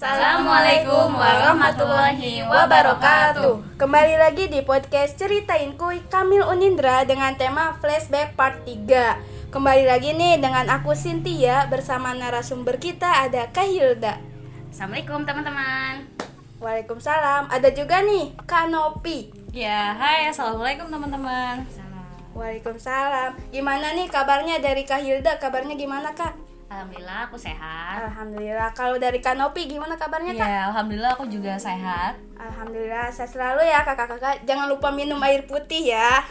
Assalamualaikum warahmatullahi wabarakatuh. Kembali lagi di podcast Ceritain Kuy Kamil Unindra dengan tema Flashback Part 3. Kembali lagi nih dengan aku Cynthia bersama narasumber kita ada Kak Hilda. Assalamualaikum teman-teman. Waalaikumsalam. Ada juga nih Kanopi. Ya, hai, assalamualaikum teman-teman. Waalaikumsalam. Gimana nih kabarnya dari Kak Hilda? Kabarnya gimana Kak? Alhamdulillah aku sehat. Alhamdulillah. Kalau dari Kanopi gimana kabarnya Kak? Ya, alhamdulillah aku juga sehat. Alhamdulillah. Saya selalu ya kakak-kakak. Jangan lupa minum air putih ya.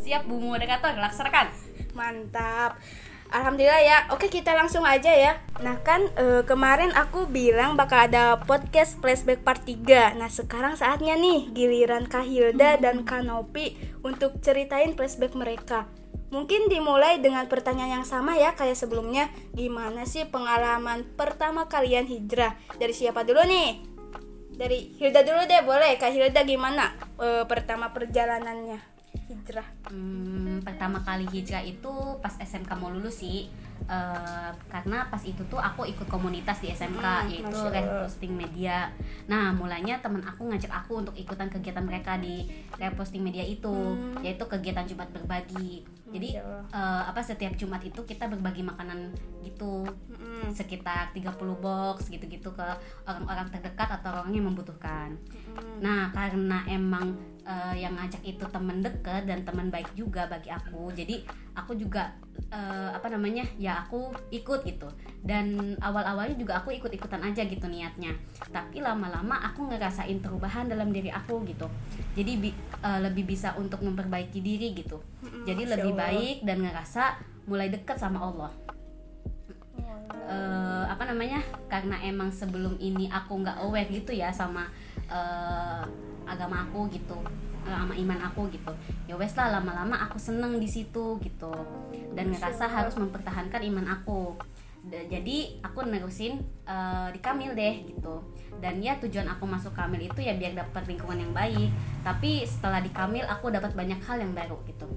Siap Bu Moderator, laksanakan. Mantap. Alhamdulillah ya. Oke, kita langsung aja ya. Nah, kan eh, kemarin aku bilang bakal ada podcast flashback part 3. Nah, sekarang saatnya nih giliran Kak Hilda dan Kanopi untuk ceritain flashback mereka. Mungkin dimulai dengan pertanyaan yang sama ya kayak sebelumnya. Gimana sih pengalaman pertama kalian hijrah? Dari siapa dulu nih? Dari Hilda dulu deh, boleh. Kak Hilda gimana eh, pertama perjalanannya hijrah? Hmm, pertama kali hijrah itu pas SMK mau lulus sih. Eh, karena pas itu tuh aku ikut komunitas di SMK Hmm, yaitu reposting media. Nah mulanya teman aku ngajak aku untuk ikutan kegiatan mereka di reposting media itu, Hmm. yaitu kegiatan Jumat berbagi. Jadi eh, apa setiap Jumat itu kita berbagi makanan gitu Mm-mm. sekitar 30 box gitu-gitu ke orang-orang terdekat atau orang yang membutuhkan. Mm-mm. Nah, karena emang eh, yang ngajak itu temen deket dan teman baik juga bagi aku. Jadi aku juga eh, apa namanya? Ya aku ikut gitu. Dan awal-awalnya juga aku ikut-ikutan aja gitu niatnya. Tapi lama-lama aku ngerasain perubahan dalam diri aku gitu. Jadi bi- eh, lebih bisa untuk memperbaiki diri gitu. Jadi Masya lebih Allah. baik dan ngerasa mulai deket sama Allah eh, apa namanya karena emang sebelum ini aku nggak aware gitu ya sama eh, agama aku gitu eh, sama iman aku gitu. Ya wes lah lama-lama aku seneng di situ gitu. Dan ngerasa harus mempertahankan iman aku. Jadi aku nerusin eh, di Kamil deh gitu. Dan ya tujuan aku masuk Kamil itu ya biar dapat lingkungan yang baik. Tapi setelah di Kamil aku dapat banyak hal yang baru gitu.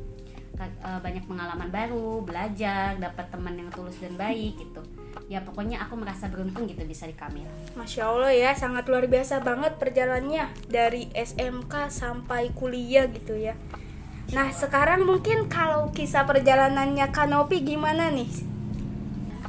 Eh, banyak pengalaman baru belajar dapat teman yang tulus dan baik gitu ya pokoknya aku merasa beruntung gitu bisa di Kamil Masya Allah ya, sangat luar biasa banget perjalanannya dari SMK sampai kuliah gitu ya. Nah sekarang mungkin kalau kisah perjalanannya Kanopi gimana nih?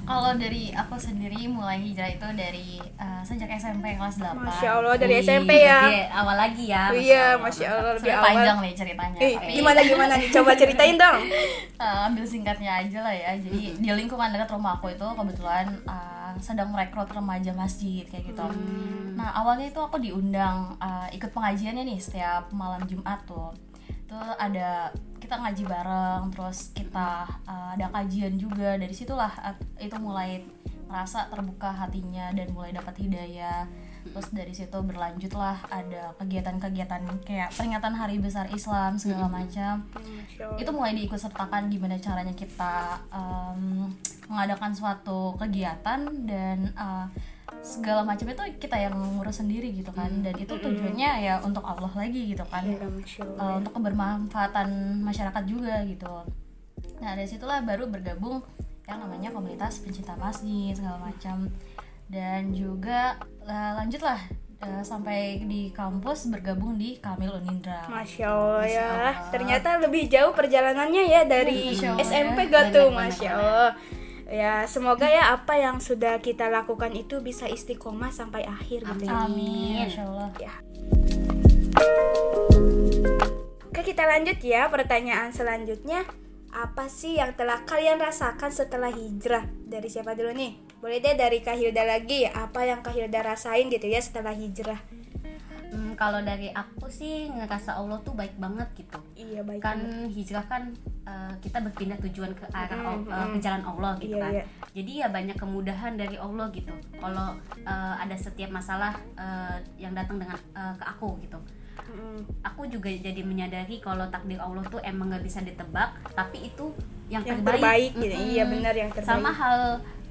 Kalau dari aku sendiri mulai hijrah itu dari eh, sejak SMP kelas 8. Masya Allah dari Wih, SMP ya. lebih awal lagi ya Iya, Masya Allah lebih awal. panjang nih ceritanya. Tapi, gimana gimana nih? Coba ceritain dong. eh, ambil singkatnya aja lah ya. Jadi di lingkungan dekat rumah aku itu kebetulan eh, sedang merekrut remaja masjid kayak gitu. Hmm. Nah awalnya itu aku diundang eh, ikut pengajiannya nih setiap malam Jumat tuh. Itu ada kita ngaji bareng, terus kita eh, ada kajian juga. Dari situlah eh, itu mulai merasa terbuka hatinya dan mulai dapat hidayah. Terus dari situ berlanjutlah ada kegiatan-kegiatan kayak peringatan Hari Besar Islam segala macam itu mulai diikut sertakan gimana caranya kita em, mengadakan suatu kegiatan dan eh, segala macam itu kita yang ngurus sendiri gitu kan. Dan itu tujuannya ya untuk Allah lagi gitu kan. Masya Allah. Eh, untuk kebermanfaatan masyarakat juga gitu. Nah dari situlah baru bergabung yang namanya komunitas pencinta masjid segala macam. Dan juga eh, lanjutlah eh, sampai di kampus bergabung di Kamil Unindra Masya Allah ya, Masya Allah. ternyata lebih jauh perjalanannya ya dari Masya Allah, SMP ya. gak tuh, Masya bener, Allah. Ya semoga ya apa yang sudah kita lakukan itu bisa istiqomah sampai akhir gitu ya. Amin. Ya. Oke kita lanjut ya pertanyaan selanjutnya. Apa sih yang telah kalian rasakan setelah hijrah? Dari siapa dulu nih? Boleh deh dari Kak Hilda lagi. Apa yang Kak Hilda rasain gitu ya setelah hijrah Hmm, kalau dari aku sih ngerasa Allah tuh baik banget gitu. Iya baik kan hijrah kan eh, kita berpindah tujuan ke arah Mm, Al- eh, mm. ke jalan Allah gitu Iya, kan. iya. jadi ya banyak kemudahan dari Allah gitu. Kalau eh, ada setiap masalah eh, yang datang dengan eh, ke aku gitu. Mm, aku juga jadi menyadari kalau takdir Allah tuh emang nggak bisa ditebak tapi itu yang, yang terbaik, terbaik gitu. Mm-mm. iya benar yang terbaik. Sama hal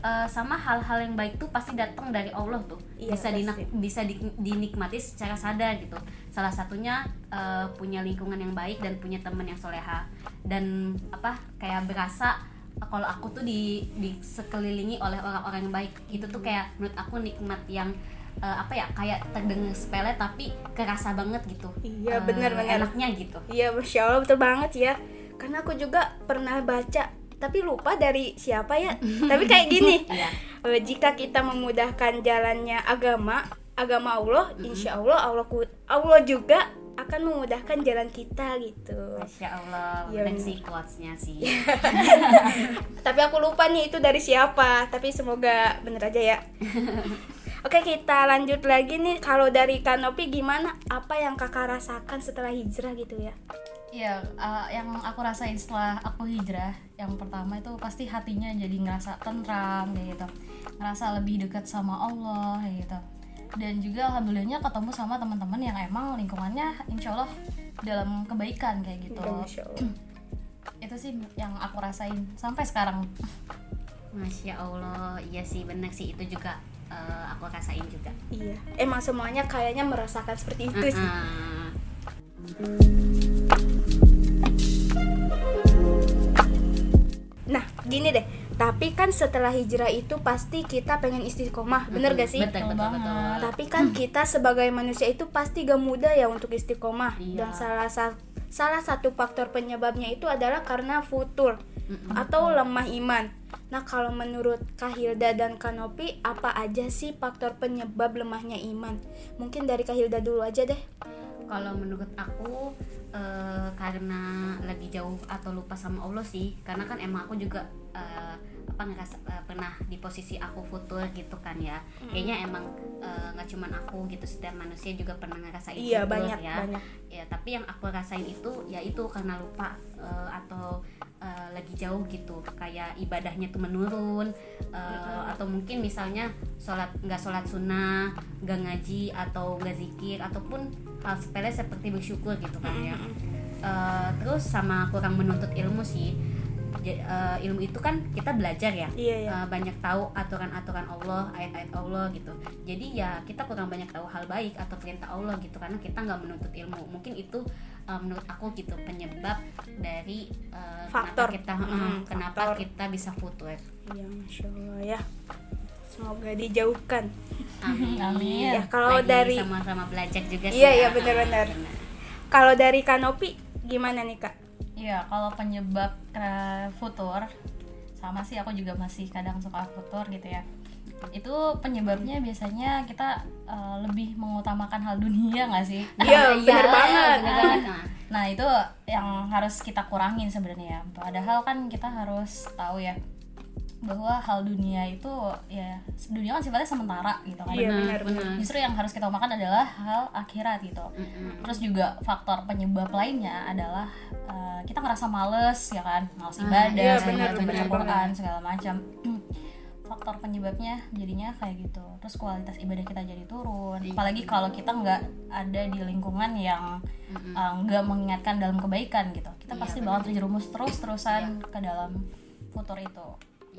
eh, sama hal-hal yang baik tuh pasti datang dari Allah tuh. Iya, bisa dinak- bisa di- dinikmati secara sadar gitu. Salah satunya eh, punya lingkungan yang baik dan punya teman yang soleha. Dan apa kayak berasa eh, kalau aku tuh di di sekelilingi oleh orang-orang yang baik. Itu tuh kayak menurut aku nikmat yang eh, apa ya kayak terdengar sepele tapi kerasa banget gitu. Iya, Eh, benar-benar. enaknya gitu. Iya, masya Allah betul banget ya. Karena aku juga pernah baca, tapi lupa dari siapa ya. tapi kayak gini, Iya. eh, jika kita memudahkan jalannya agama, agama Allah, insya Allah Allah ku- Allah juga akan memudahkan jalan kita gitu. Masya Allah, Iya, sih quotesnya sih. Tapi aku lupa nih itu dari siapa. Tapi semoga bener aja ya. Oke kita lanjut lagi nih. Kalau dari Kanopi gimana? Apa yang kakak rasakan setelah hijrah gitu ya? Iya, uh, yang aku rasain setelah aku hijrah, yang pertama itu pasti hatinya jadi ngerasa tentram kayak gitu, ngerasa lebih dekat sama Allah kayak gitu. Dan juga alhamdulillahnya ketemu sama teman-teman yang emang lingkungannya insya Allah dalam kebaikan kayak gitu. Ya, Allah. Itu sih yang aku rasain sampai sekarang. Masya Allah, iya sih benar sih itu juga eh, aku rasain juga. Iya. Emang semuanya kayaknya merasakan seperti itu sih. Uh-uh. Gini deh. Tapi kan setelah hijrah itu pasti kita pengen istiqomah, bener gak sih? Betul, Betul betul, betul. Tapi kan kita sebagai manusia itu pasti gak mudah ya untuk istiqomah Iya. dan salah sa- salah satu faktor penyebabnya itu adalah karena futur Mm-mm. atau lemah iman. Nah kalau menurut Kahilda dan Kanopi apa aja sih faktor penyebab lemahnya iman? Mungkin dari Kahilda dulu aja deh. Kalau menurut aku eh, karena lagi jauh atau lupa sama Allah sih, karena kan emang aku juga eh, apa ngerasa eh, pernah di posisi aku futur gitu kan ya. Kayaknya emang eh, nggak cuman aku gitu, setiap manusia juga pernah ngerasain Iya futur banyak ya. banyak. ya tapi yang aku rasain itu ya itu karena lupa eh, atau eh, lagi jauh gitu kayak ibadahnya tuh menurun eh, atau mungkin misalnya sholat nggak sholat sunnah nggak ngaji atau nggak zikir ataupun hal sepele seperti bersyukur gitu kan ya Eh, terus sama kurang menuntut ilmu sih Eh, ilmu itu kan kita belajar ya Iya ya. Uh, banyak tahu aturan-aturan Allah, ayat-ayat Allah gitu. Jadi ya kita kurang banyak tahu hal baik atau perintah Allah gitu karena kita nggak menuntut ilmu. Mungkin itu uh, menurut aku gitu penyebab dari uh, Faktor. kenapa kita uh, Hmm, kenapa faktor. kita bisa futur. Iya masya Allah ya. Semoga dijauhkan. Amin. Amin. Ya, kalau Lagi dari- sama-sama belajar juga sih. Iya, ya. iya, benar-benar. Benar. Kalau dari Kanopi gimana nih kak? Iya, kalau penyebab eh, futur sama sih aku juga masih kadang suka futur gitu ya. Itu penyebabnya biasanya kita eh, lebih mengutamakan hal dunia nggak sih? Iya, banget. bener banget. Nah, Nah, itu yang harus kita kurangin sebenarnya. Padahal kan kita harus tahu ya bahwa hal dunia itu ya dunia kan sifatnya sementara gitu kan. Iya, benar, benar, benar. Justru yang harus kita makan adalah hal akhirat gitu. Mm-mm. Terus juga faktor penyebab lainnya adalah uh, kita ngerasa males ya kan, males Ah, ibadah, iya, segala benar, Quran segala macam. faktor penyebabnya jadinya kayak gitu. Terus kualitas ibadah kita jadi turun. Iya. Apalagi kalau kita nggak ada di lingkungan yang uh, nggak mengingatkan dalam kebaikan gitu. Kita Iya, pasti bakal terjerumus terus-terusan ke dalam futur itu.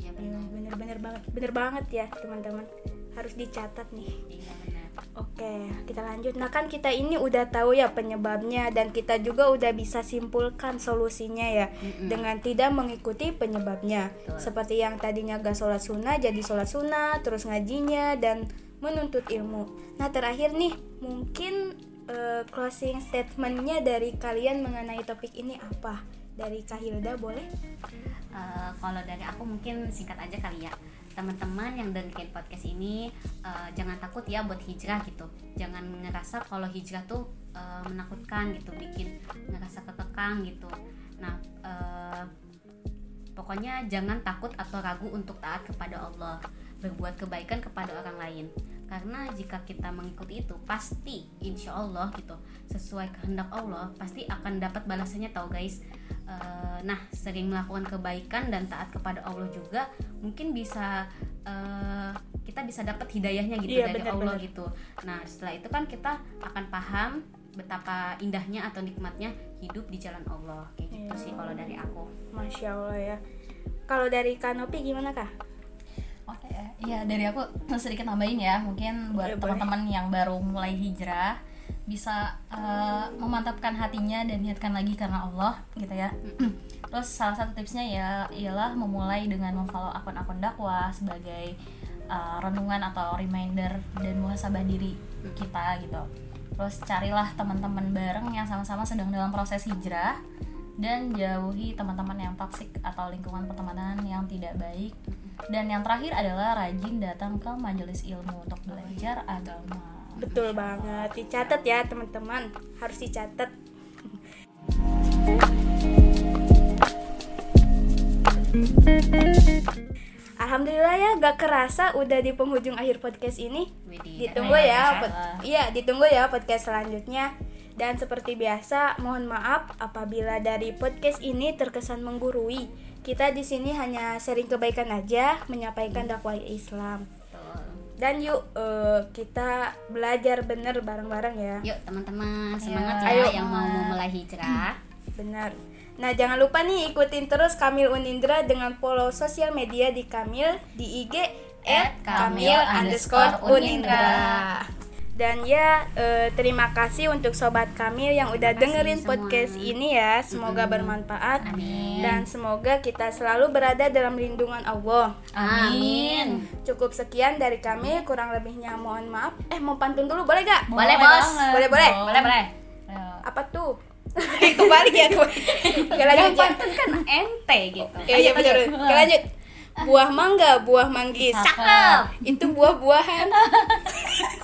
Iya benar. bener-bener banget, bener banget ya teman-teman. Harus dicatat nih. Iya benar. Oke, kita lanjut. Nah kan kita ini udah tahu ya penyebabnya dan kita juga udah bisa simpulkan solusinya ya Mm-mm. dengan tidak mengikuti penyebabnya. Betul. Seperti yang tadinya gak sholat sunnah jadi sholat sunnah, terus ngajinya dan menuntut ilmu. Nah terakhir nih mungkin eh, closing statementnya dari kalian mengenai topik ini apa? Dari Kahilda boleh? Eh, kalau dari aku mungkin singkat aja kali ya. Teman-teman yang dengerin podcast ini eh, jangan takut ya buat hijrah gitu. Jangan ngerasa kalau hijrah tuh eh, menakutkan gitu bikin ngerasa kekekang gitu. Nah eh, pokoknya jangan takut atau ragu untuk taat kepada Allah berbuat kebaikan kepada orang lain karena jika kita mengikuti itu pasti insya Allah gitu sesuai kehendak Allah pasti akan dapat balasannya tau guys Eh, nah sering melakukan kebaikan dan taat kepada Allah juga mungkin bisa eh, kita bisa dapat hidayahnya gitu Iya, dari benar, Allah benar. gitu nah setelah itu kan kita akan paham betapa indahnya atau nikmatnya hidup di jalan Allah kayak gitu Iya. sih kalau dari aku Masya Allah ya. Kalau dari Kanopi gimana kah? Oke, ya dari aku sedikit nambahin ya, mungkin buat teman-teman yang baru mulai hijrah bisa eh, memantapkan hatinya dan niatkan lagi karena Allah gitu ya. Terus salah satu tipsnya ya ialah memulai dengan memfollow akun-akun dakwah sebagai uh, renungan atau reminder dan muhasabah diri kita gitu. Terus carilah teman-teman bareng yang sama-sama sedang dalam proses hijrah dan jauhi teman-teman yang toksik atau lingkungan pertemanan yang tidak baik dan yang terakhir adalah rajin datang ke majelis ilmu untuk belajar agama Betul banget. Dicatat ya, teman-teman. Harus dicatat. Alhamdulillah ya, gak kerasa udah di penghujung akhir podcast ini. Widih, Ditunggu ya, ya, pod- iya ditunggu ya podcast selanjutnya. Dan seperti biasa, mohon maaf apabila dari podcast ini terkesan menggurui. Kita di sini hanya sharing kebaikan aja, menyampaikan dakwah Islam. Dan yuk eh, kita belajar bener bareng-bareng ya. Yuk teman-teman semangat Ayo. ya Ayo. yang mau memulai hijrah. Benar. Nah, jangan lupa nih ikutin terus Kamil Unindra dengan follow sosial media di Kamil di IG At @kamil underscore Unindra. Dan ya, eh, terima kasih untuk sobat Kamil yang udah kasih dengerin semua. podcast ini ya. Semoga bermanfaat Amin. dan semoga kita selalu berada dalam lindungan Allah. Amin. Cukup sekian dari kami, kurang lebihnya mohon maaf. Eh, mau pantun dulu boleh gak? Boleh, Bos. banget. Boleh, boleh. Boleh boleh. Apa tuh? Kembali ya, lanjut Yang ya. pantun kan ente gitu. Iya iya benar. Oke lanjut. Buah mangga, buah manggis. Cakep. Itu buah-buahan.